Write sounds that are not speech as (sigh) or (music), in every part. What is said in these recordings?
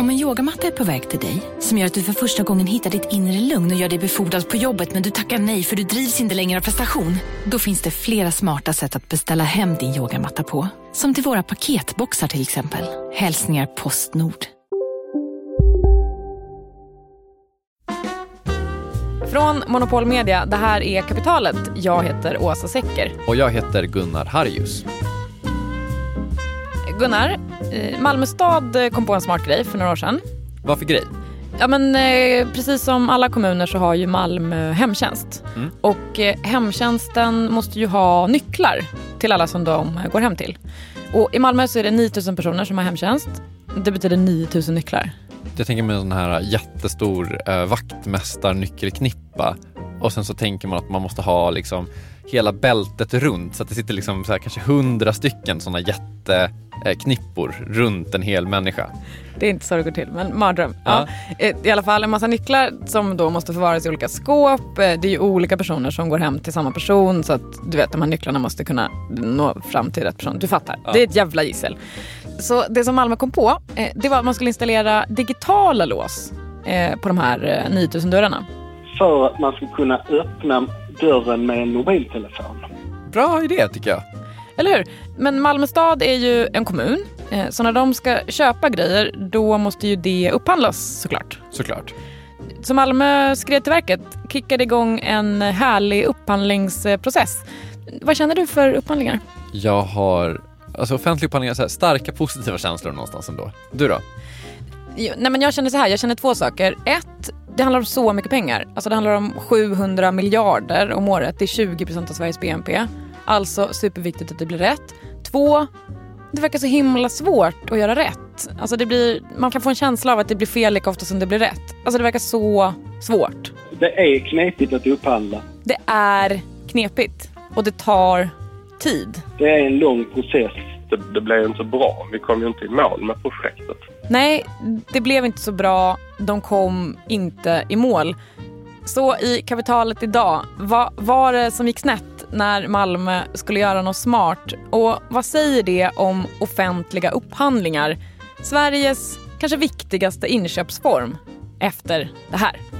Om en yogamatta är på väg till dig, som gör att du för första gången hittar ditt inre lugn och gör dig befordrad på jobbet men du tackar nej för du drivs inte längre av prestation. Då finns det flera smarta sätt att beställa hem din yogamatta på. Som till våra paketboxar till exempel. Hälsningar Postnord. Från Monopol Media, det här är Kapitalet. Jag heter Åsa Secker. Och jag heter Gunnar Harjus. Gunnar, eh, Malmö stad kom på en smart grej för några år sedan. Vad för grej? Ja men eh, precis som alla kommuner så har ju Malmö hemtjänst. Mm. Och eh, hemtjänsten måste ju ha nycklar till alla som de går hem till. Och i Malmö så är det 9000 personer som har hemtjänst. Det betyder 9000 nycklar. Jag tänker mig en sån här jättestor eh, vaktmästarnyckelknippa och sen så tänker man att man måste ha liksom hela bältet runt så att det sitter liksom så här kanske hundra stycken sådana jätteknippor runt en hel människa. Det är inte så det går till, men mardröm. Ja. ja. Eh, I alla fall en massa nycklar som då måste förvaras i olika skåp. Eh, det är ju olika personer som går hem till samma person så att du vet de här nycklarna måste kunna nå fram till rätt person. Du fattar, ja. det är ett jävla gissel. Så det som Malmö kom på, eh, det var att man skulle installera digitala lås på de här 9000 dörrarna. För att man ska kunna öppna dörren med en mobiltelefon. Bra idé tycker jag. Eller hur? Men Malmö stad är ju en kommun. Eh, så när de ska köpa grejer, då måste ju det upphandlas såklart. Såklart. Så Malmö skrev till verket, kickade igång en härlig upphandlingsprocess. Vad känner du för upphandlingar? Jag har, alltså offentliga upphandlingar, så här, starka positiva känslor någonstans ändå. Du då? nej men jag känner så här, jag känner två saker. Ett, det handlar om så mycket pengar. Alltså det handlar om 700 miljarder om året. Det är 20 procent av Sveriges BNP. Alltså superviktigt att det blir rätt. Två, det verkar så himla svårt att göra rätt. Alltså det blir, man kan få en känsla av att det blir fel lika ofta som det blir rätt. Alltså det verkar så svårt. Det är knepigt att upphandla. Det är knepigt och det tar tid. Det är en lång process. Det, det blev inte bra. Vi kom ju inte i mål med projektet. Nej, det blev inte så bra. De kom inte i mål. Så i kapitalet idag, vad var det som gick snett när Malmö skulle göra något smart? Och vad säger det om offentliga upphandlingar? Sveriges kanske viktigaste inköpsform efter det här.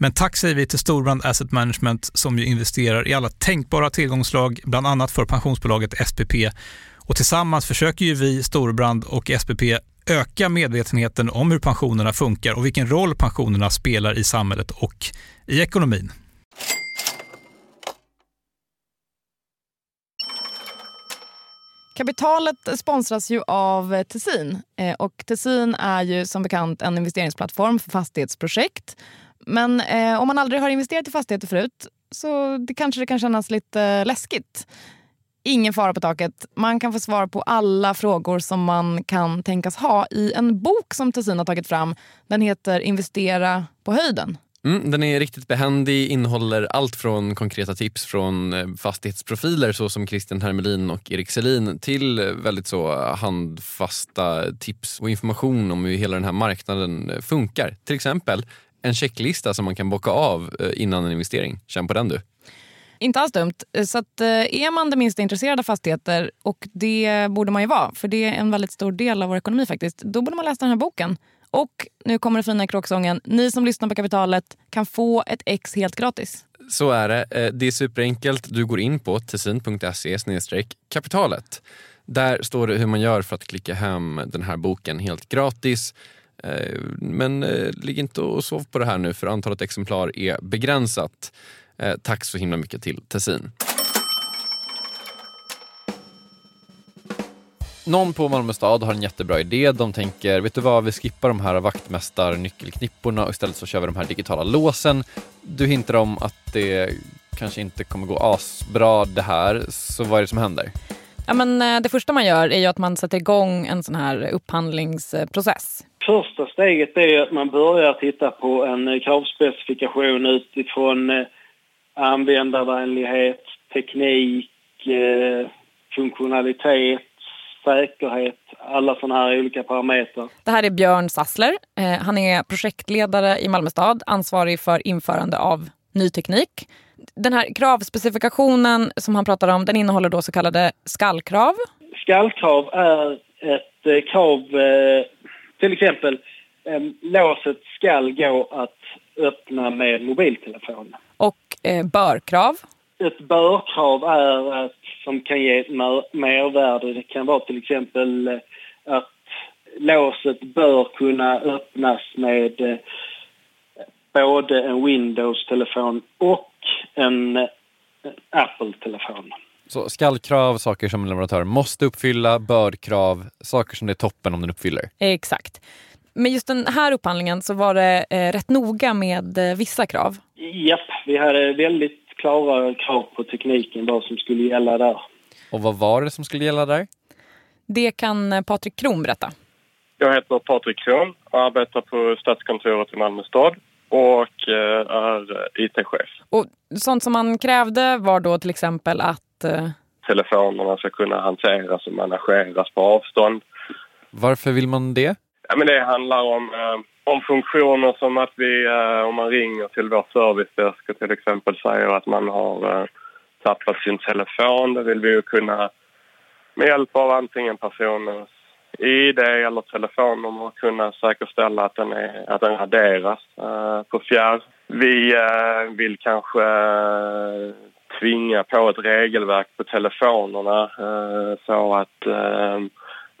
Men tack säger vi till Storbrand Asset Management som ju investerar i alla tänkbara tillgångslag, bland annat för pensionsbolaget SPP. Och tillsammans försöker ju vi, Storbrand och SPP, öka medvetenheten om hur pensionerna funkar och vilken roll pensionerna spelar i samhället och i ekonomin. Kapitalet sponsras ju av Tessin. Eh, och Tessin är ju som bekant en investeringsplattform för fastighetsprojekt. Men eh, om man aldrig har investerat i fastigheter förut så det kanske det kan kännas lite eh, läskigt. Ingen fara på taket. Man kan få svar på alla frågor som man kan tänkas ha i en bok som Tessin har tagit fram. Den heter Investera på höjden. Mm, den är riktigt behändig, innehåller allt från konkreta tips från eh, fastighetsprofiler såsom Christian Hermelin och Erik Selin till eh, väldigt så handfasta tips och information om hur hela den här marknaden funkar. Till exempel en checklista som man kan bocka av eh, innan en investering. Känn på den du. Inte alls dumt. Så att, är man det minsta intresserad av fastigheter, och det borde man ju vara, för det är en väldigt stor del av vår ekonomi faktiskt, då borde man läsa den här boken. Och nu kommer den fina kråksången. Ni som lyssnar på Kapitalet kan få ett ex helt gratis. Så är det. Eh, det är superenkelt. Du går in på tessin.se kapitalet. Där står det hur man gör för att klicka hem den här boken helt gratis. Eh, men eh, ligg inte och sov på det här nu för antalet exemplar är begränsat. Eh, tack så himla mycket till Tessin. någon på Malmö stad har en jättebra idé. De tänker, vet du vad, vi skippar de här vaktmästarnyckelknipporna och istället så kör vi de här digitala låsen. Du hintar om att det kanske inte kommer gå asbra det här, så vad är det som händer? Ja, men det första man gör är ju att man sätter igång en sån här upphandlingsprocess. Första steget är att man börjar titta på en eh, kravspecifikation utifrån eh, användarvänlighet, teknik, funktionalitet säkerhet, alla sådana här olika parametrar. Det här är Björn Sassler. Eh, han är projektledare i Malmö stad, ansvarig för införande av ny teknik. Den här kravspecifikationen som han pratar om, den innehåller då så kallade skallkrav. Skallkrav är ett eh, krav, eh, till exempel låset skall gå att öppna med mobiltelefon. Och börkrav? Ett börkrav är att som kan ge ett mervärde. Det kan vara till exempel eh, att låset bör kunna öppnas med eh, både en Windows-telefon och en eh, Apple-telefon. Så skallkrav, saker som en leverantör måste uppfylla, bördkrav, saker som det är toppen om den uppfyller. Exakt. Men just den här upphandlingen så var det eh, rätt noga med eh, vissa krav. Japp, vi hade väldigt klara krav på tekniken, vad som skulle gälla där. Och vad var det som skulle gälla där? Det kan eh, Patrik Kron berätta. Jag heter Patrik Kron och arbetar på Stadskontoret i Malmö stad och eh, är IT-chef. Och sånt som man krävde var då till exempel att... Uh... Telefonerna ska kunna hanteras och manageras på avstånd. Varför vill man det? Ja, men det handlar om eh, om funktioner som att vi, eh, om man ringer till vår servicedesk och till exempel säger att man har eh, tappat sin telefon, då vill vi ju kunna med hjälp av antingen personens ID eller telefonnummer kunna säkerställa att den, är, att den raderas eh, på fjärr. Vi eh, vill kanske eh, tvinga på ett regelverk på telefonerna eh, så att eh,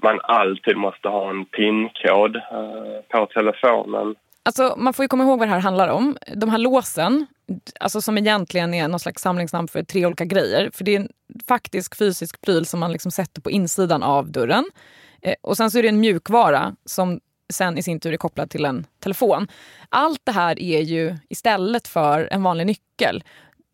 man alltid måste ha en PIN-kod eh, på telefonen. Alltså, man får ju komma ihåg vad det här handlar om. De här låsen, alltså som egentligen är någon slags samlingsnamn för tre olika grejer. För det är en faktisk fysisk pryl som man liksom sätter på insidan av dörren. Eh, och sen så är det en mjukvara som sen i sin tur är kopplad till en telefon. Allt det här är ju istället för en vanlig nyckel.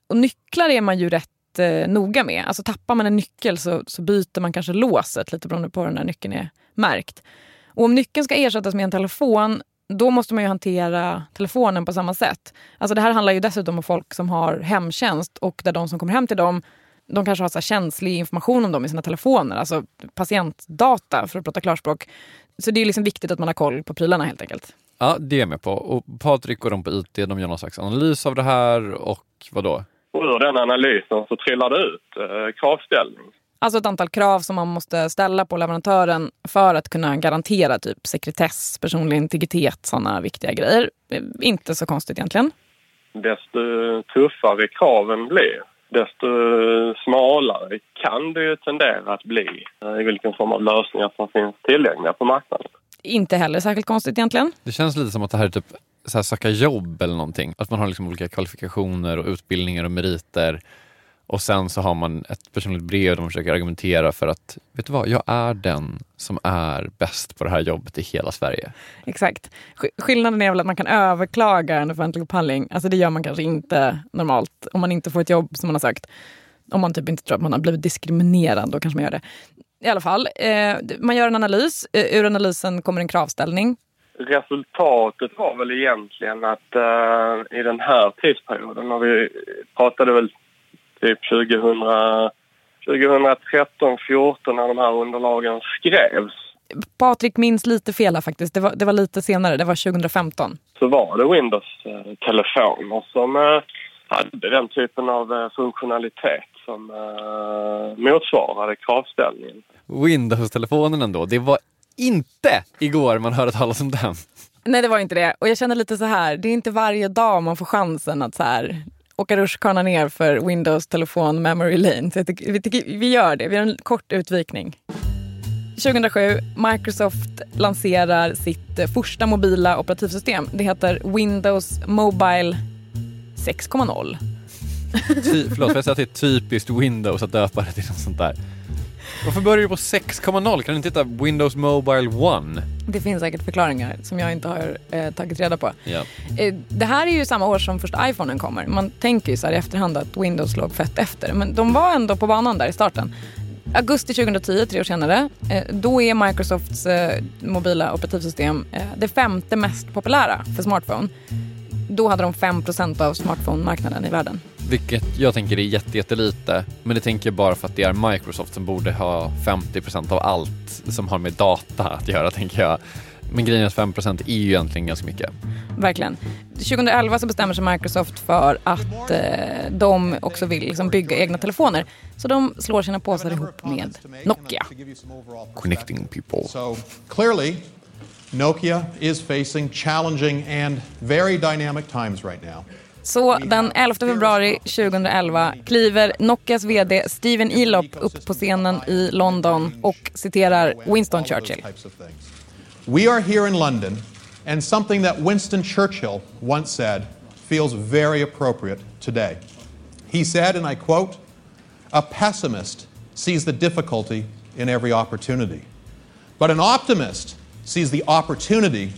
Och nycklar är man ju rätt eh, noga med. Alltså tappar man en nyckel så, så byter man kanske låset lite beroende på hur den här nyckeln är märkt. Och om nyckeln ska ersättas med en telefon då måste man ju hantera telefonen på samma sätt. Alltså det här handlar ju dessutom om folk som har hemtjänst och där de som kommer hem till dem de kanske har så känslig information om dem i sina telefoner, alltså patientdata för att prata klarspråk. Så det är liksom viktigt att man har koll på prylarna helt enkelt. Ja, det är jag med på. Och Patrik och de på IT, de gör någon slags analys av det här och vadå? Och ur den analysen så trillar det ut eh, kravställning. Alltså ett antal krav som man måste ställa på leverantören för att kunna garantera typ sekretess, personlig integritet, sådana viktiga grejer. Eh, inte så konstigt egentligen. Desto tuffare kraven blir, desto smalare kan det ju tendera att bli i vilken form av lösningar som finns tillgängliga på marknaden. Inte heller särskilt konstigt egentligen. Det känns lite som att det här är typ så här, söka jobb eller någonting. Att man har liksom olika kvalifikationer och utbildningar och meriter. Och sen så har man ett personligt brev där man försöker argumentera för att, vet du vad, jag är den som är bäst på det här jobbet i hela Sverige. Exakt. Sk- Skillnaden är väl att man kan överklaga en offentlig upphandling. Alltså det gör man kanske inte normalt om man inte får ett jobb som man har sökt. Om man typ inte tror att man har blivit diskriminerad, då kanske man gör det. I alla fall, eh, man gör en analys. Eh, ur analysen kommer en kravställning. Resultatet var väl egentligen att eh, i den här tidsperioden, och vi pratade väl typ 2000, 2013, 14 när de här underlagen skrevs, Patrik minns lite fel här faktiskt. Det var, det var lite senare, det var 2015. så var det Windows-telefoner som hade den typen av eh, funktionalitet som eh, motsvarade kravställningen. Windows-telefonen ändå, det var inte igår man hörde talas om den. Nej, det var inte det. Och jag känner lite så här, det är inte varje dag man får chansen att så här åka rutschkana ner för Windows telefon memory lane. Så jag tycker, vi, tycker, vi gör det, vi gör en kort utvikning. 2007, Microsoft lanserar sitt eh, första mobila operativsystem. Det heter Windows Mobile 6.0. Ty, förlåt, får jag säga att det är typiskt Windows att döpa det till något sånt där? Varför börjar du på 6,0? Kan du inte heta Windows Mobile 1? Det finns säkert förklaringar som jag inte har eh, tagit reda på. Ja. Eh, det här är ju samma år som första iPhonen kommer. Man tänker ju så här i efterhand att Windows låg fett efter. Men de var ändå på banan där i starten. Augusti 2010, tre år senare, eh, då är Microsofts eh, mobila operativsystem eh, det femte mest populära för smartphone. Då hade de 5% av smartphone-marknaden i världen. Vilket jag tänker är jätte, jättelite. Men det tänker jag bara för att det är Microsoft som borde ha 50% av allt som har med data att göra, tänker jag. Men grejen är att 5% är ju egentligen ganska mycket. Verkligen. 2011 så bestämmer sig Microsoft för att eh, de också vill liksom bygga egna telefoner. Så de slår sina påsar ihop med Nokia. Connecting people. So clearly, Nokia is facing challenging and very dynamic times right now. Så den 11 februari 2011 kliver Nokias VD Steven Elop upp på scenen i London och citerar Winston Churchill. Types of things. We are here in London, and something that Winston Churchill once said feels very appropriate today. He said, and I quote, A pessimist sees the difficulty in every opportunity, but an optimist sees the opportunity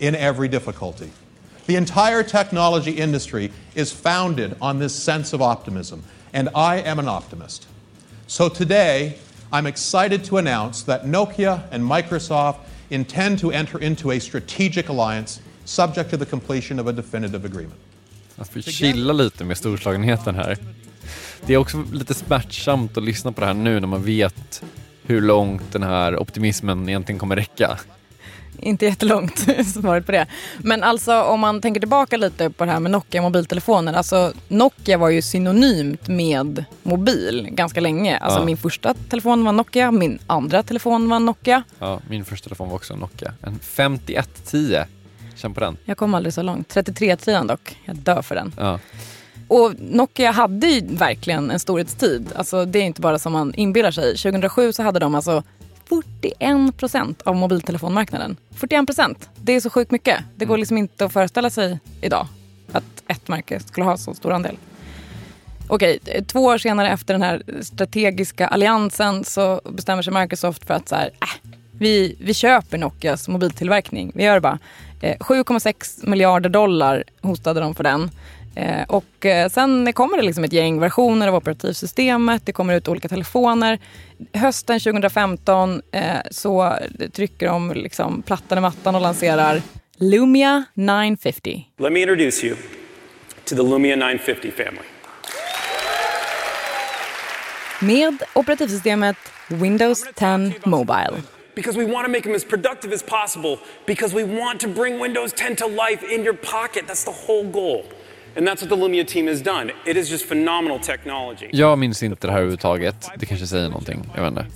in every difficulty. The entire technology industry is founded on this sense of optimism, and I am an optimist. So today, I'm excited to announce that Nokia and Microsoft intend to enter into a strategic alliance subject to the completion of a definitive agreement. Att vi chilla lite med storslagenheten här. Det är också lite smärtsamt att lyssna på det här nu när man vet hur långt den här optimismen egentligen kommer räcka. Inte jättelångt (laughs) svaret på det. Men alltså om man tänker tillbaka lite på det här med Nokia mobiltelefoner. Alltså Nokia var ju synonymt med mobil ganska länge. Alltså Ja. min första telefon var Nokia, min andra telefon var Nokia. Ja, min första telefon var också en Nokia. En 5110. Känn på den. Jag kom aldrig så långt. 3310 dock. Jag dör för den. Ja. Och Nokia hade ju verkligen en storhetstid. Alltså det är inte bara som man inbillar sig. 2007 så hade de alltså 41 procent av mobiltelefonmarknaden. 41 procent. Det är så sjukt mycket. Det går liksom inte att föreställa sig idag att ett märke skulle ha så stor andel. Okej, två år senare efter den här strategiska alliansen så bestämmer sig Microsoft för att så här, äh, vi, vi köper Nokias mobiltillverkning. Vi gör det bara. Eh, 7,6 miljarder dollar hostade de för den. Eh, och eh, sen kommer det liksom ett gäng versioner av operativsystemet. Det kommer ut olika telefoner. Hösten 2015 eh, så trycker de liksom plattan i mattan och lanserar Lumia 950. Let me introduce you to the Lumia 950 family. Med operativsystemet Windows 10 Mobile. Because we want to make them as productive as possible, because we want to bring Windows 10 to life in your pocket. That's the whole goal. And that's what the Lumia team has done. It is just phenomenal technology. Jag minns inte det här överhuvudtaget. Det kanske säger någonting. Jag vet inte.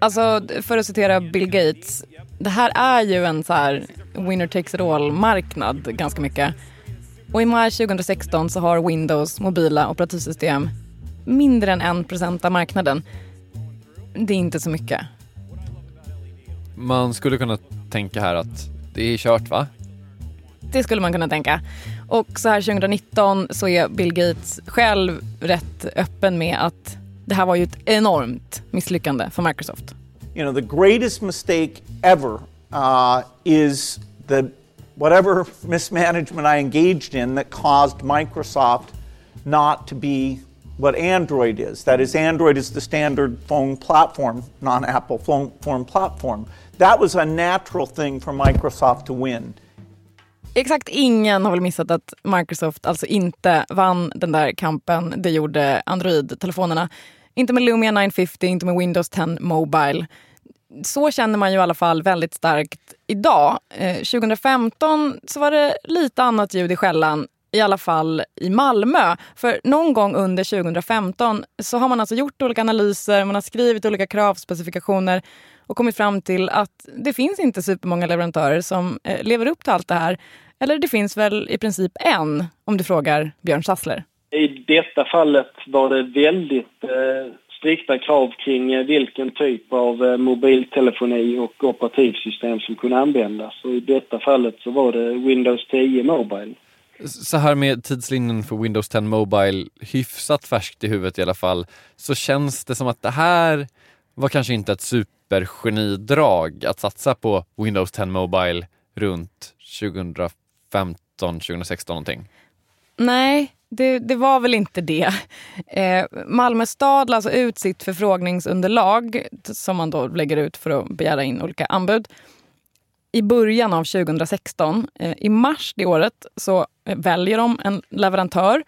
Alltså, för att citera Bill Gates. Det här är ju en så här winner takes it all-marknad ganska mycket. Och i maj 2016 så har Windows mobila operativsystem mindre än 1% av marknaden. Det är inte så mycket. Man skulle kunna tänka här att det är kört va? Det skulle man kunna tänka. Och så här 2019 så är Bill Gates själv rätt öppen med att det här var ju ett enormt misslyckande för Microsoft. You know, the greatest mistake ever uh, is the whatever (laughs) mismanagement I engaged in that caused Microsoft not to be what Android is. That is, Android is the standard phone platform, non Apple phone, platform. That was a natural thing for Microsoft to win. Exakt ingen har väl missat att Microsoft alltså inte vann den där kampen. Det gjorde Android-telefonerna. Inte med Lumia 950, inte med Windows 10 Mobile. Så känner man ju i alla fall väldigt starkt idag. Eh, 2015 så var det lite annat ljud i skällan i alla fall i Malmö. För någon gång under 2015 så har man alltså gjort olika analyser, man har skrivit olika kravspecifikationer och kommit fram till att det finns inte supermånga leverantörer som eh, lever upp till allt det här. Eller det finns väl i princip en, om du frågar Björn Sassler. I detta fallet var det väldigt eh, strikta krav kring eh, vilken typ av eh, mobiltelefoni och operativsystem som kunde användas. Och I detta fallet så var det Windows 10 Mobile. Så här med tidslinjen för Windows 10 Mobile, hyfsat färskt i huvudet i alla fall, så känns det som att det här var kanske inte ett supergenidrag att satsa på Windows 10 Mobile runt 2015, 2016 någonting. Nej, det, det, var väl inte det. Eh, Malmö stad lade alltså ut sitt förfrågningsunderlag som man då lägger ut för att begära in olika anbud i början av 2016. Eh, I mars det året så väljer de en leverantör.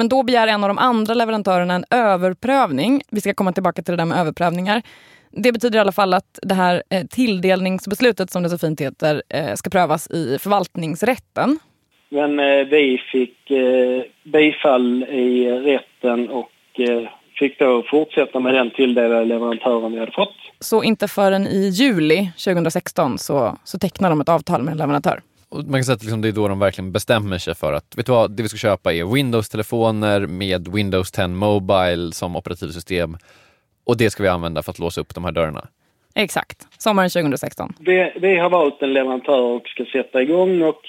Men då begär en av de andra leverantörerna en överprövning. Vi ska komma tillbaka till det där med överprövningar. Det betyder i alla fall att det här eh, tilldelningsbeslutet, som det så fint heter, ska prövas i förvaltningsrätten. Men vi fick bifall i rätten och fick då fortsätta med den tilldelade leverantören vi hade fått. Så inte förrän i juli 2016 så, så tecknar de ett avtal med en leverantör. Och man kan säga att liksom det är då de verkligen bestämmer sig för att vet du vad, det vi ska köpa är Windows-telefoner med Windows 10 Mobile som operativsystem och det ska vi använda för att låsa upp de här dörrarna. Exakt, sommaren 2016. Vi, vi har valt en leverantör och ska sätta igång och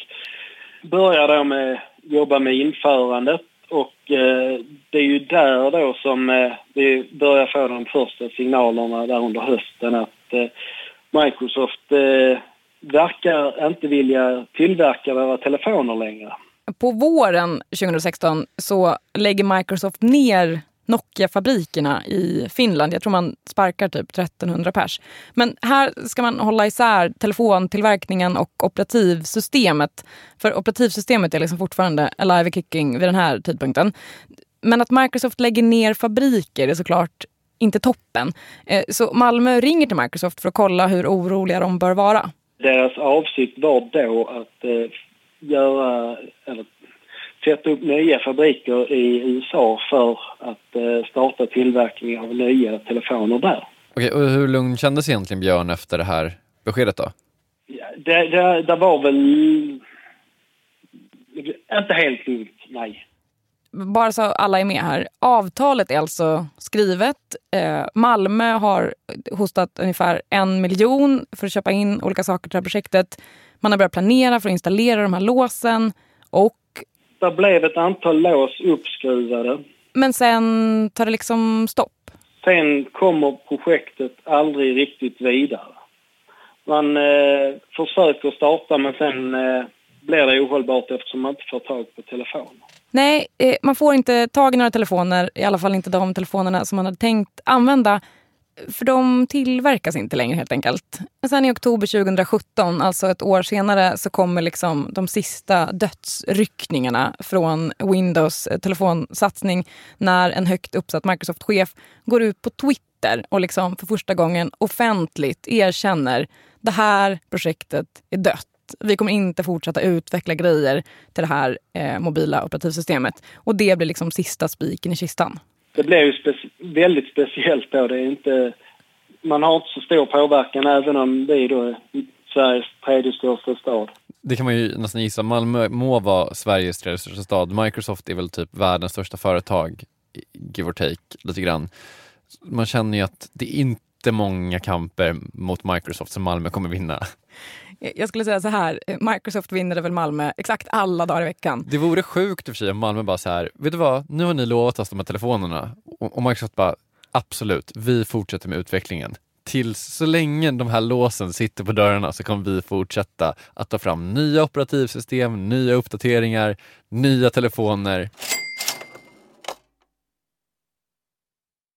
börjar då med jobba med införandet och eh, det är ju där då som eh, vi börjar få de första signalerna där under hösten att eh, Microsoft eh, verkar inte vilja tillverka våra telefoner längre. På våren 2016 så lägger Microsoft ner Nokia-fabrikerna i Finland. Jag tror man sparkar typ 1300 pers. Men här ska man hålla isär telefontillverkningen och operativsystemet. För operativsystemet är liksom fortfarande alive kicking vid den här tidpunkten. Men att Microsoft lägger ner fabriker är såklart inte toppen. Eh, så Malmö ringer till Microsoft för att kolla hur oroliga de bör vara. Deras avsikt var då att eh, göra, eller sätta upp nya fabriker i USA för att eh, starta tillverkning av nya telefoner där. Okej, och hur lugn kändes egentligen Björn efter det här beskedet då? Ja, det, det, det var väl inte helt lugnt, nej. Bara så alla är med här. Avtalet är alltså skrivet. Eh, Malmö har hostat ungefär en miljon för att köpa in olika saker till det här projektet. Man har börjat planera för att installera de här låsen och det blev ett antal lås uppskruvade. Men sen tar det liksom stopp? Sen kommer projektet aldrig riktigt vidare. Man eh, försöker starta men sen eh, blir det ohållbart eftersom man inte får tag på telefon. Nej, eh, man får inte tag i några telefoner, i alla fall inte de telefonerna som man hade tänkt använda. För de tillverkas inte längre helt enkelt. Sen i oktober 2017, alltså ett år senare, så kommer liksom de sista dödsryckningarna från Windows telefonsatsning när en högt uppsatt Microsoft-chef går ut på Twitter och liksom för första gången offentligt erkänner det här projektet är dött. Vi kommer inte fortsätta utveckla grejer till det här eh, mobila operativsystemet. Och det blir liksom sista spiken i kistan det blir ju speci väldigt speciellt då. Det är inte, man har inte så stor påverkan även om vi då är Sveriges tredje största stad. Det kan man ju nästan gissa. Malmö må vara Sveriges tredje största stad. Microsoft är väl typ världens största företag, give or take, lite grann. Man känner ju att det inte jättemånga kamper mot Microsoft som Malmö kommer vinna. Eh, jag skulle säga så här, eh, Microsoft vinner väl Malmö exakt alla dagar i veckan. Det vore sjukt i och för sig om Malmö bara så här, vet du vad, nu har ni lovat oss de här telefonerna och Microsoft bara, absolut, vi fortsätter med utvecklingen. Tills så länge de här låsen sitter på dörrarna så kommer vi fortsätta att ta fram nya operativsystem, nya uppdateringar, nya telefoner.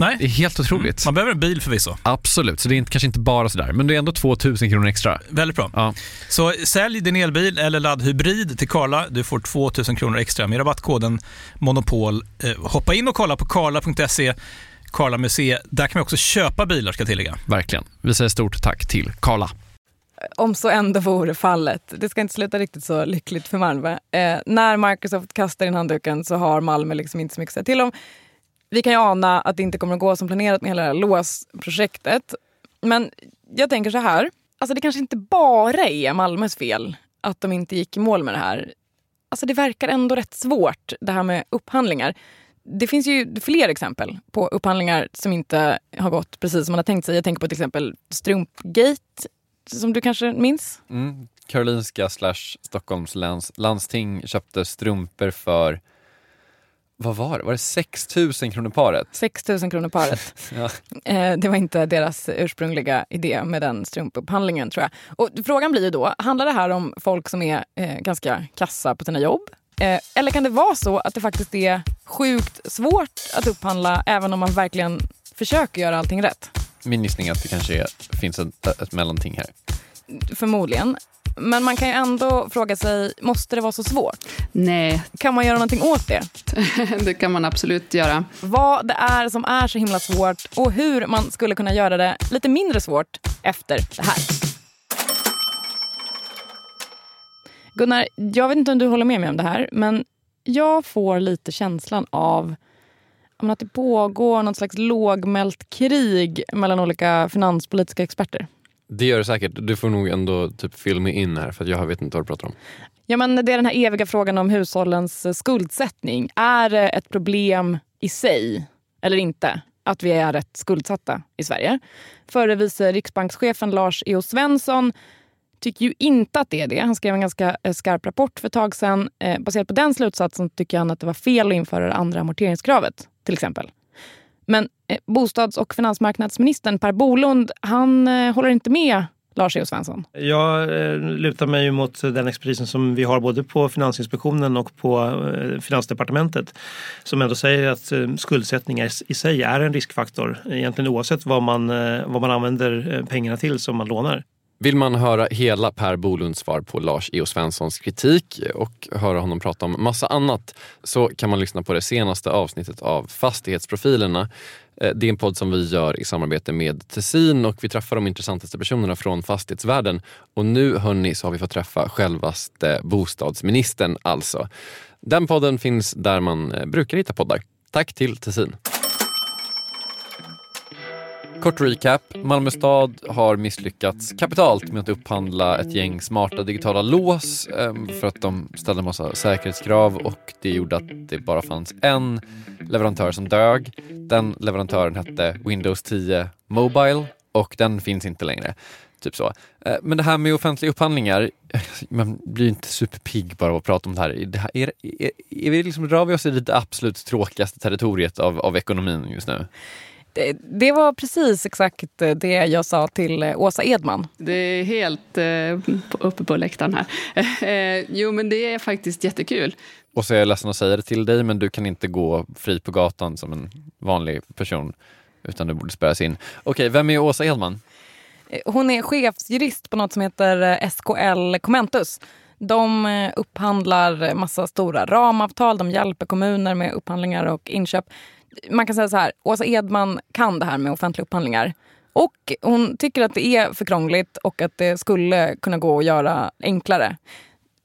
Nej. Det är helt otroligt. Man behöver en bil förvisso. Absolut, så det är inte, kanske inte bara sådär, men det är ändå 2000 kronor extra. Väldigt bra. Ja. Så sälj din elbil eller laddhybrid till Karla. Du får 2000 kronor extra med rabattkoden Monopol. Eh, hoppa in och kolla på karla.se Karla Museet. Där kan man också köpa bilar ska jag tillägga. Verkligen. Vi säger stort tack till Karla. Om så ändå vore fallet. Det ska inte sluta riktigt så lyckligt för Malmö. Eh, när Microsoft kastar in handduken så har Malmö liksom inte så mycket att säga till om. Vi kan ju ana att det inte kommer att gå som planerat med hela det här låsprojektet. Men jag tänker så här. Alltså det kanske inte bara är Malmös fel att de inte gick i mål med det här. Alltså det verkar ändå rätt svårt det här med upphandlingar det finns ju fler exempel på upphandlingar som inte har gått precis som man har tänkt sig. Jag tänker på till exempel Strumpgate, som du kanske minns? Mm. Karolinska slash Stockholms lands, landsting köpte strumpor för vad var det? Var det 6 000 kronor paret? 6 000 kronor paret. (laughs) ja. Eh, det var inte deras ursprungliga idé med den strumpupphandlingen tror jag. Och frågan blir ju då, handlar det här om folk som är eh, ganska kassa på sina jobb? Eh, eller kan det vara så att det faktiskt är sjukt svårt att upphandla även om man verkligen försöker göra allting rätt? Min gissning är att det kanske är, finns ett, ett mellanting här. Förmodligen. Men man kan ju ändå fråga sig, måste det vara så svårt? Nej. Kan man göra någonting åt det? (laughs) det kan man absolut göra. Vad det är som är så himla svårt och hur man skulle kunna göra det lite mindre svårt efter det här. Gunnar, jag vet inte om du håller med mig om det här, men jag får lite känslan av att det pågår något slags lågmält krig mellan olika finanspolitiska experter. Det gör det säkert. Du får nog ändå typ fill me in här för jag vet inte vad du pratar om. Ja, men det är den här eviga frågan om hushållens eh, skuldsättning. Är det ett problem i sig eller inte att vi är rätt skuldsatta i Sverige? Förre vice riksbankschefen Lars E.O. Svensson tycker ju inte att det är det. Han skrev en ganska eh, skarp rapport för ett tag sedan. Eh, baserat på den slutsatsen tycker han att det var fel att införa det andra amorteringskravet, till exempel. Men bostads och finansmarknadsministern Per Bolund, han håller inte med Lars E.O. Svensson. Jag eh, lutar mig mot den expertisen som vi har både på Finansinspektionen och på eh, Finansdepartementet som ändå säger att skuldsättningar skuldsättning i sig är en riskfaktor egentligen oavsett vad man, vad man använder pengarna till som man lånar. Vill man höra hela Per Bolunds svar på Lars E.O. Svenssons kritik och höra honom prata om massa annat så kan man lyssna på det senaste avsnittet av Fastighetsprofilerna. Eh, det är en podd som vi gör i samarbete med Tessin och vi träffar de intressantaste personerna från fastighetsvärlden. Och nu hörni så har vi fått träffa självaste bostadsministern alltså. Den podden finns där man eh, brukar hitta poddar. Tack till Tessin. Kort recap. Malmö stad har misslyckats kapitalt med att upphandla ett gäng smarta digitala lås ehm, för att de ställde en massa säkerhetskrav och det gjorde att det bara fanns en leverantör som dög. Den leverantören hette Windows 10 Mobile och den finns inte längre. Typ så. Eh, men det här med offentliga upphandlingar, (laughs) man blir inte superpigg bara av att prata om det här. Det här är, är, är vi liksom, rör vi oss i det absolut tråkigaste territoriet av, av ekonomin just nu? Det, det var precis exakt eh, det jag sa till eh, Åsa Edman. Det är helt eh, på- uppe på läktaren här. (laughs) Eh, jo, men det är faktiskt jättekul. Och så är jag ledsen att säga det till dig, men du kan inte gå fri på gatan som en vanlig person, utan du borde spärras in. Okej, vem är Åsa Edman? Hon är chefsjurist på något som heter SKL Commentus. De upphandlar massa stora ramavtal, de hjälper kommuner med upphandlingar och inköp. Man kan säga så här, Åsa Edman kan det här med offentliga upphandlingar. Och hon tycker att det är för krångligt och att det skulle kunna gå att göra enklare.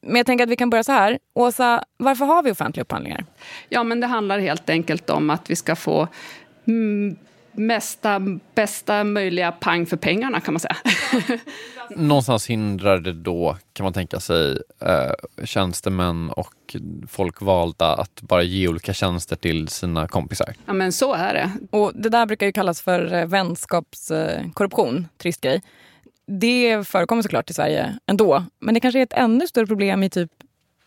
Men jag tänker att vi kan börja så här. Åsa, varför har vi offentliga upphandlingar? Ja, men det handlar helt enkelt om att vi ska få mm, mesta, bästa möjliga pang för pengarna kan man säga. (laughs) Någonstans hindrar det då, kan man tänka sig, eh, tjänstemän och folkvalda att bara ge olika tjänster till sina kompisar. Ja, men så är det. Och det där brukar ju kallas för eh, vänskapskorruption, trist grej. Det förekommer såklart i Sverige ändå, men det kanske är ett ännu större problem i typ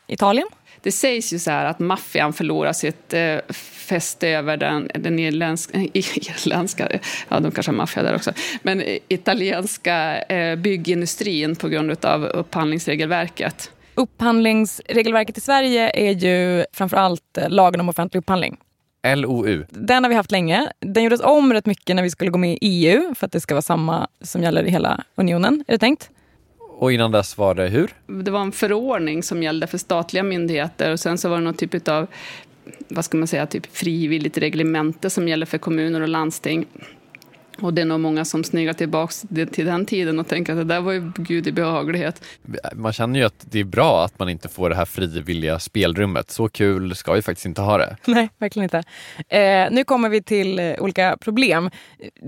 Italien? Det sägs ju så här att maffian förlorar sitt eh, fäste över den, den irländska, (laughs) irländska, ja de kanske har maffia där också, men italienska eh, byggindustrin på grund av upphandlingsregelverket. Upphandlingsregelverket i Sverige är ju framförallt eh, lagen om offentlig upphandling. LOU. Den har vi haft länge. Den gjordes om rätt mycket när vi skulle gå med i EU för att det ska vara samma som gäller i hela unionen, är det tänkt? Och innan dess var det hur? Det var en förordning som gällde för statliga myndigheter och sen så var det någon typ av vad ska man säga, typ frivilligt reglemente som gäller för kommuner och landsting. Och det är nog många som sneglar tillbaka till den tiden och tänker att det där var ju gud i behaglighet. Man känner ju att det är bra att man inte får det här frivilliga spelrummet. Så kul ska vi faktiskt inte ha det. (laughs) Nej, verkligen inte. Eh, nu kommer vi till eh, olika problem.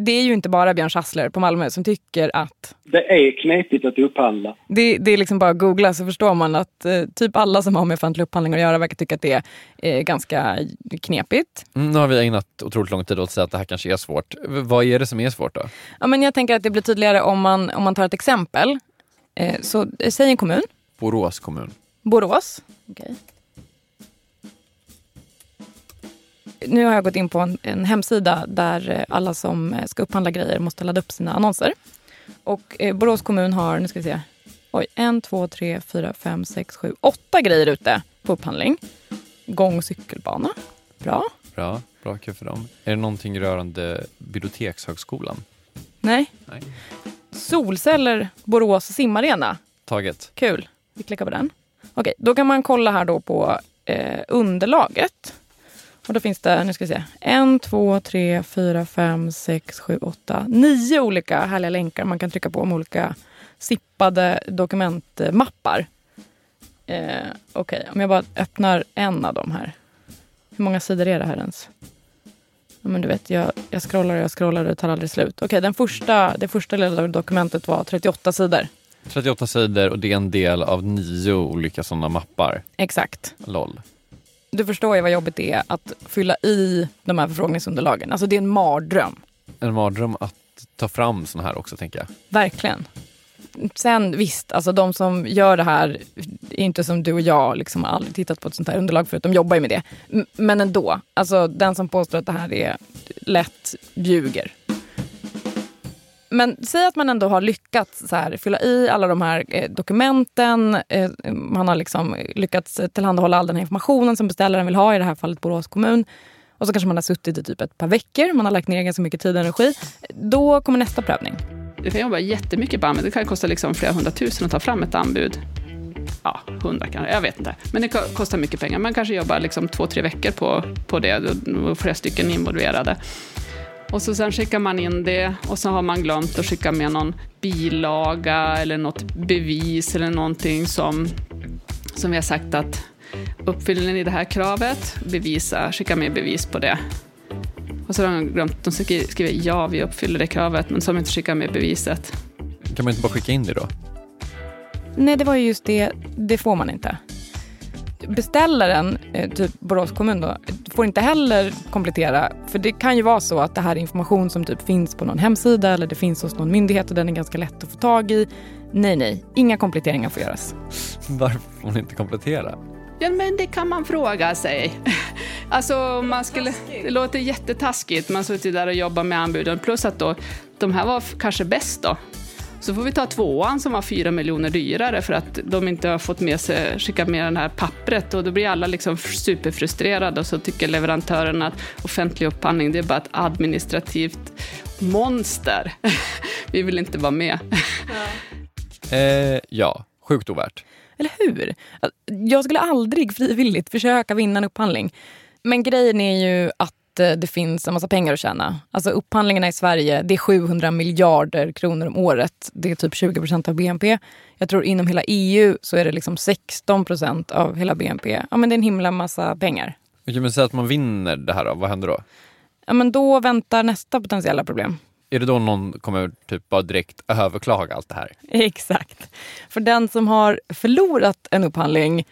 Det är ju inte bara Björn Schassler på Malmö som tycker att Det är knepigt att upphandla. det, det är liksom bara att googla så förstår man att eh, typ alla som har med offentlig upphandling att göra verkar tycka att det är eh, ganska knepigt. Mm, nu har vi ägnat otroligt lång tid åt att säga att det här kanske är svårt. Vad är det som är svårt då? Ja, men jag tänker att det blir tydligare om man, om man tar ett exempel. Eh, så eh, säg en kommun, Borås kommun. Borås. Okej. Nu har jag gått in på en, en hemsida där eh, alla som eh, ska upphandla grejer måste ladda upp sina annonser. Och eh, Borås kommun har, nu ska vi se, oj, en, två, tre, fyra, fem, sex, sju, åtta grejer ute på upphandling. Gång och cykelbana. Bra. Bra, bra kul för dem. Är det någonting rörande Bibliotekshögskolan? Nej. Nej. Solceller, Borås simmarena. Taget. Kul. Vi klickar på den. Okej, då kan man kolla här då på eh, underlaget. Och då finns det, nu ska vi se, en, två, tre, fyra, fem, sex, sju, åtta, nio olika härliga länkar man kan trycka på om olika sippade dokumentmappar. Eh, Okej, om jag bara öppnar en av dem här. Hur många sidor är det här ens? Men du vet, jag, jag scrollar och jag scrollar och det tar aldrig slut. Okej, den första, det första lilla dokumentet var 38 sidor. 38 sidor och det är en del av nio olika sådana mappar. Exakt. LOL. Du förstår ju vad jobbigt det är att fylla i de här förfrågningsunderlagen. Alltså det är en mardröm. En mardröm att ta fram sådana här också tänker jag. Verkligen. Sen visst, alltså de som gör det här är inte som du och jag, liksom har aldrig tittat på ett sånt här underlag förut. De jobbar ju med det. Men ändå, alltså den som påstår att det här är lätt ljuger. Men säg att man ändå har lyckats så här, fylla i alla de här eh, dokumenten. Eh, man har liksom lyckats tillhandahålla all den här informationen som beställaren vill ha, i det här fallet Borås kommun. Och så kanske man har suttit i typ ett par veckor, man har lagt ner ganska mycket tid och energi. Då kommer nästa prövning. Du kan jobba jättemycket på anbud. Det kan kosta liksom flera hundratusen att ta fram ett anbud. Ja, hundra kanske, jag vet inte. Men det kostar mycket pengar. Man kanske jobbar liksom två, tre veckor på, på det och flera stycken involverade. Och så sen skickar man in det och så har man glömt att skicka med någon bilaga eller något bevis eller någonting som, som vi har sagt att uppfyller ni det här kravet, bevisa, skicka med bevis på det. Och så har de glömt, de skriver, skriver ja, vi uppfyller det kravet, men så har de inte skickat med beviset. Kan man inte bara skicka in det då? Nej, det var ju just det. Det får man inte. Beställaren, eh, typ Borås kommun då, får inte heller komplettera. För det kan ju vara så att det här är information som typ finns på någon hemsida eller det finns hos någon myndighet och den är ganska lätt att få tag i. Nej, nej, inga kompletteringar får göras. (laughs) Varför får hon inte komplettera? Ja, men det kan man fråga sig. (laughs) Alltså, man skulle, det låter jättetaskigt. Man suttit där och jobbat med anbuden. Plus att då, de här var kanske bäst då. Så får vi ta tvåan som var fyra miljoner dyrare för att de inte har fått med sig, skickat med det här pappret. Och då blir alla liksom superfrustrerade och så tycker leverantören att offentlig upphandling det är bara ett administrativt monster. (laughs) Vi vill inte vara med. (laughs) Eh, ja, sjukt ovärt. Eller hur? Jag skulle aldrig frivilligt försöka vinna en upphandling. Men grejen är ju att eh, det finns en massa pengar att tjäna. Alltså upphandlingarna i Sverige, det är 700 miljarder kronor om året. Det är typ 20 procent av BNP. Jag tror inom hela EU så är det liksom 16 procent av hela BNP. Ja, men det är en himla massa pengar. Okej, men säg att man vinner det här då, vad händer då? Ja, men då väntar nästa potentiella problem. Är det då någon kommer typ bara direkt överklaga allt det här? (laughs) Exakt. För den som har förlorat en upphandling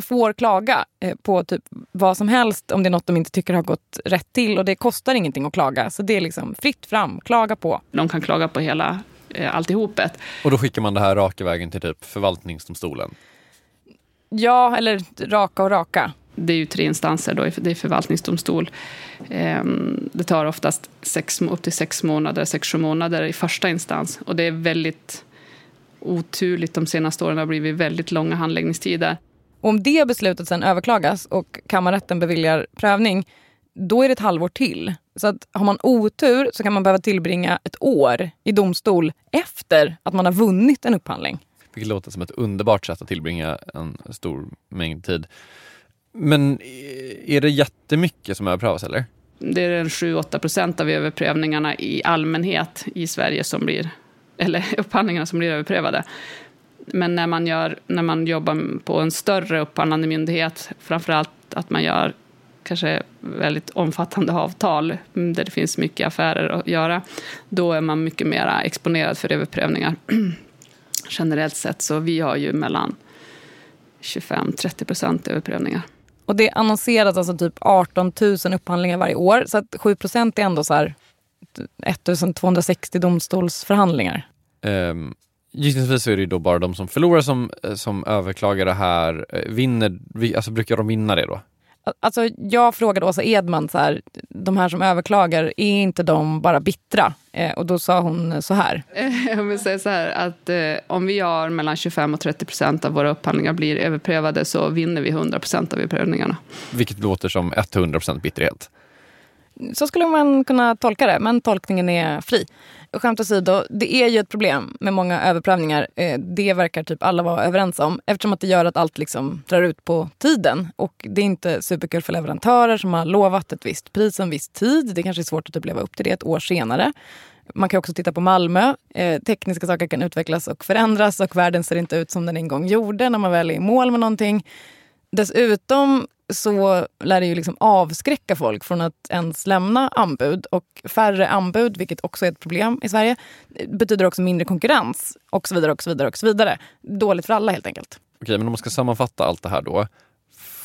får klaga eh, på typ vad som helst om det är något de inte tycker har gått rätt till. Och det kostar ingenting att klaga. Så det är liksom fritt fram, klaga på. De kan klaga på hela eh, alltihopet. Och då skickar man det här raka vägen till typ förvaltningsdomstolen? Ja, eller raka och raka. Det är ju tre instanser, då. det är förvaltningsdomstol. Ehm, Det tar oftast sex, upp till sex månader, sex, sju månader i första instans. Och det är väldigt oturligt de senaste åren. Det har blivit väldigt långa handläggningstider. Om det beslutet sen överklagas och kammarrätten beviljar prövning, då är det ett halvår till. Så att har man otur så kan man behöva tillbringa ett år i domstol efter att man har vunnit en upphandling. Vilket låter som ett underbart sätt att tillbringa en stor mängd tid. Men eh, är det jättemycket som överprövas eller? Det är 7-8 procent av överprövningarna i allmänhet i Sverige som blir, eller (laughs) upphandlingarna som blir överprövade. Men när man, gör, när man jobbar på en större upphandlande myndighet, framförallt att man gör kanske väldigt omfattande avtal där det finns mycket affärer att göra, då är man mycket mer exponerad för överprövningar. (clears throat) Generellt sett, så vi har ju mellan 25-30 procent överprövningar. Och det annonseras alltså typ 18 000 upphandlingar varje år. Så att 7 procent är ändå så här 1260 domstolsförhandlingar. Um, gissningsvis så är det ju då bara de som förlorar som, eh, som överklagar det här. Eh, vinner, alltså brukar de vinna det då? Alltså, jag frågade Åsa Edman, så här, de här som överklagar, är inte de bara bittra? Eh, och då sa hon så här. Jag vill säga så här att eh, om vi har mellan 25 och 30 procent av våra upphandlingar blir överprövade så vinner vi 100 procent av överprövningarna. Vilket låter som 100% bitterhet. Så skulle man kunna tolka det, men tolkningen är fri. Skämt åsido, det är ju ett problem med många överprövningar. Eh, det verkar typ alla vara överens om eftersom att det gör att allt liksom drar ut på tiden. Och det är inte superkul för leverantörer som har lovat ett visst pris en viss tid. Det kanske är svårt att typ leva upp till det ett år senare. Man kan också titta på Malmö. Eh, tekniska saker kan utvecklas och förändras och världen ser inte ut som den en gång gjorde när man väl är i mål med någonting. Dessutom så lär det ju liksom avskräcka folk från att ens lämna anbud. Och färre anbud, vilket också är ett problem i Sverige, betyder också mindre konkurrens och så vidare. och så vidare och så vidare. Dåligt för alla helt enkelt. Okej, men om man ska sammanfatta allt det här då.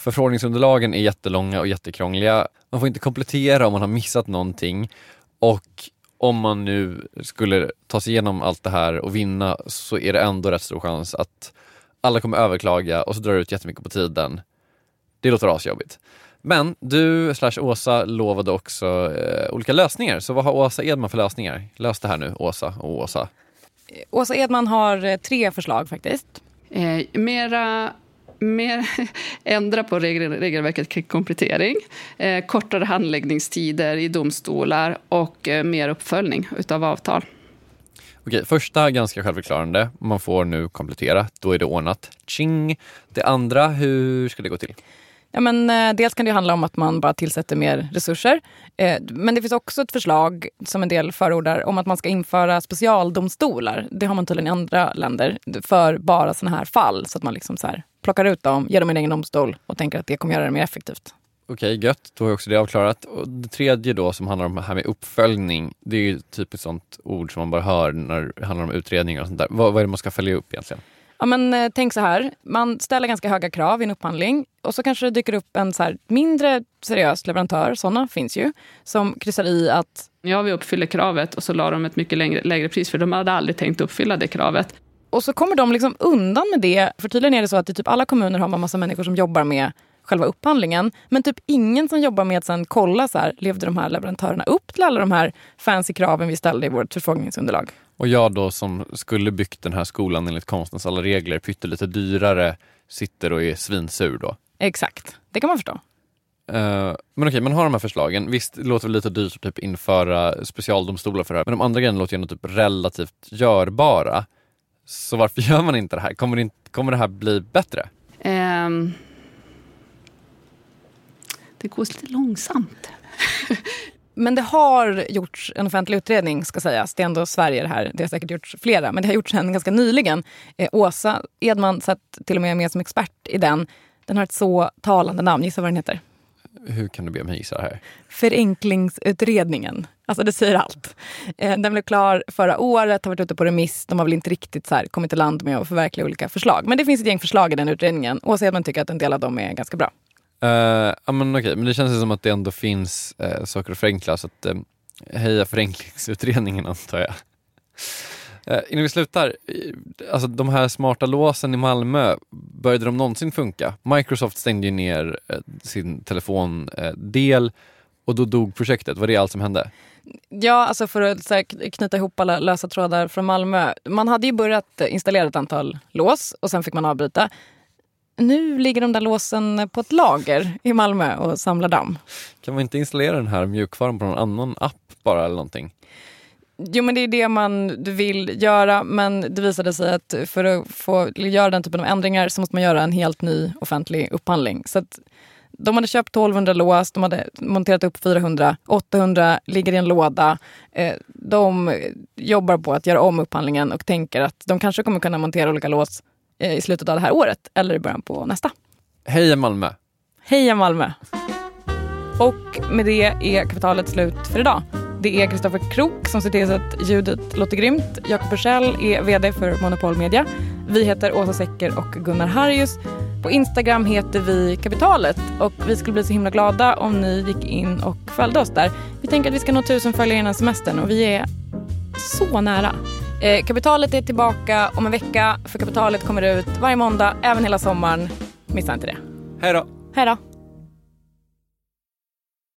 Förfrågningsunderlagen är jättelånga och jättekrångliga. Man får inte komplettera om man har missat någonting. Och om man nu skulle ta sig igenom allt det här och vinna så är det ändå rätt stor chans att alla kommer överklaga och så drar det ut jättemycket på tiden. Det låter asjobbigt. Men du slash Åsa lovade också eh, olika lösningar. Så vad har Åsa Edman för lösningar? Lös det här nu, Åsa och Åsa. Åsa Edman har eh, tre förslag faktiskt. Eh, mera mer, (laughs) ändra på regel, regelverket kring komplettering, eh, kortare handläggningstider i domstolar och eh, mer uppföljning utav avtal. Okej, första ganska självförklarande. Man får nu komplettera, då är det ordnat. Ching! Det andra, hur ska det gå till? Ja, men, eh, dels kan det handla om att man bara tillsätter mer resurser. Eh, men det finns också ett förslag som en del förordar om att man ska införa specialdomstolar. Det har man tydligen i andra länder för bara sådana här fall. Så att man liksom så här plockar ut dem, ger dem en egen domstol och tänker att det kommer göra det mer effektivt. Okej, gött. Då är också det avklarat. Och det tredje då som handlar om det här med uppföljning. Det är ju typ ett sånt ord som man bara hör när det handlar om utredningar och sånt där. Vad, vad är det man ska följa upp egentligen? Ja, men, eh, tänk så här, man ställer ganska höga krav i en upphandling och så kanske det dyker upp en så mindre seriös leverantör, sådana finns ju, som kryssar i att Ja, vi uppfyller kravet och så la de ett mycket längre, lägre pris för de hade aldrig tänkt uppfylla det kravet. Och så kommer de liksom undan med det. För tydligen är det så att i typ alla kommuner har man massa människor som jobbar med själva upphandlingen. Men typ ingen som jobbar med att sen kolla så här, levde de här leverantörerna upp till alla de här fancy kraven vi ställde i vårt förfrågningsunderlag. Och jag då som skulle byggt den här skolan enligt konstens alla regler, pyttelite dyrare, sitter och är svinsur då? Exakt, det kan man förstå. Uh, men okej, man har de här förslagen. Visst, det låter lite dyrt att typ införa specialdomstolar för det här, men de andra grejerna låter ju ändå typ relativt görbara. Så varför (laughs) gör man inte det här? Kommer det, inte, kommer det här bli bättre? Um, det går lite långsamt. (laughs) Men det har gjorts en offentlig utredning, ska sägas. Det är ändå Sverige det här. Det har säkert gjorts flera, men det har gjorts en ganska nyligen. Eh, Åsa Edman satt till och med med som expert i den. Den har ett så talande namn. Gissa vad den heter? Hur kan du be mig gissa det här? Förenklingsutredningen. Alltså det säger allt. Eh, den blev klar förra året, har varit ute på remiss. De har väl inte riktigt så här, kommit i land med att förverkliga olika förslag. Men det finns ett gäng förslag i den utredningen. Åsa Edman tycker att en del av dem är ganska bra. Uh, ja, men okej, men det känns som att det ändå finns uh, saker att förenkla. Så att, uh, heja förenklingsutredningen (laughs) antar jag. Uh, innan vi slutar, alltså de här smarta låsen i Malmö, började de någonsin funka? Microsoft stängde ju ner sin telefondel och då dog projektet. Var det allt som hände? Ja, alltså för att här, knyta ihop alla lösa trådar från Malmö. Man hade ju börjat installera ett antal lås och sen fick man avbryta. Nu ligger de där låsen på ett lager i Malmö och samlar damm. Kan man inte installera den här mjukvaran på någon annan app bara eller någonting? Jo men det är det man vill göra men det visade sig att för att få göra den typen av ändringar så måste man göra en helt ny offentlig upphandling. Så de hade köpt 1200 lås, de hade monterat upp 400, 800 ligger i en låda. Eh, de jobbar på att göra om upphandlingen och tänker att de kanske kommer kunna montera olika lås i slutet av det här året eller i början på nästa. Heja Malmö! Heja Malmö! Och med det är kapitalet slut för idag. Det är Kristoffer Krook som ser till så att ljudet låter grymt. Jakob Bursell är VD för Monopol Media. Vi heter Åsa Secker och Gunnar Harrius. På Instagram heter vi Kapitalet och vi skulle bli så himla glada om ni gick in och följde oss där. Vi tänker att vi ska nå tusen följare innan semestern och vi är så nära. Eh, kapitalet är tillbaka om en vecka för Kapitalet kommer ut varje måndag, även hela sommaren. Missa inte det. Hej då! Hej då!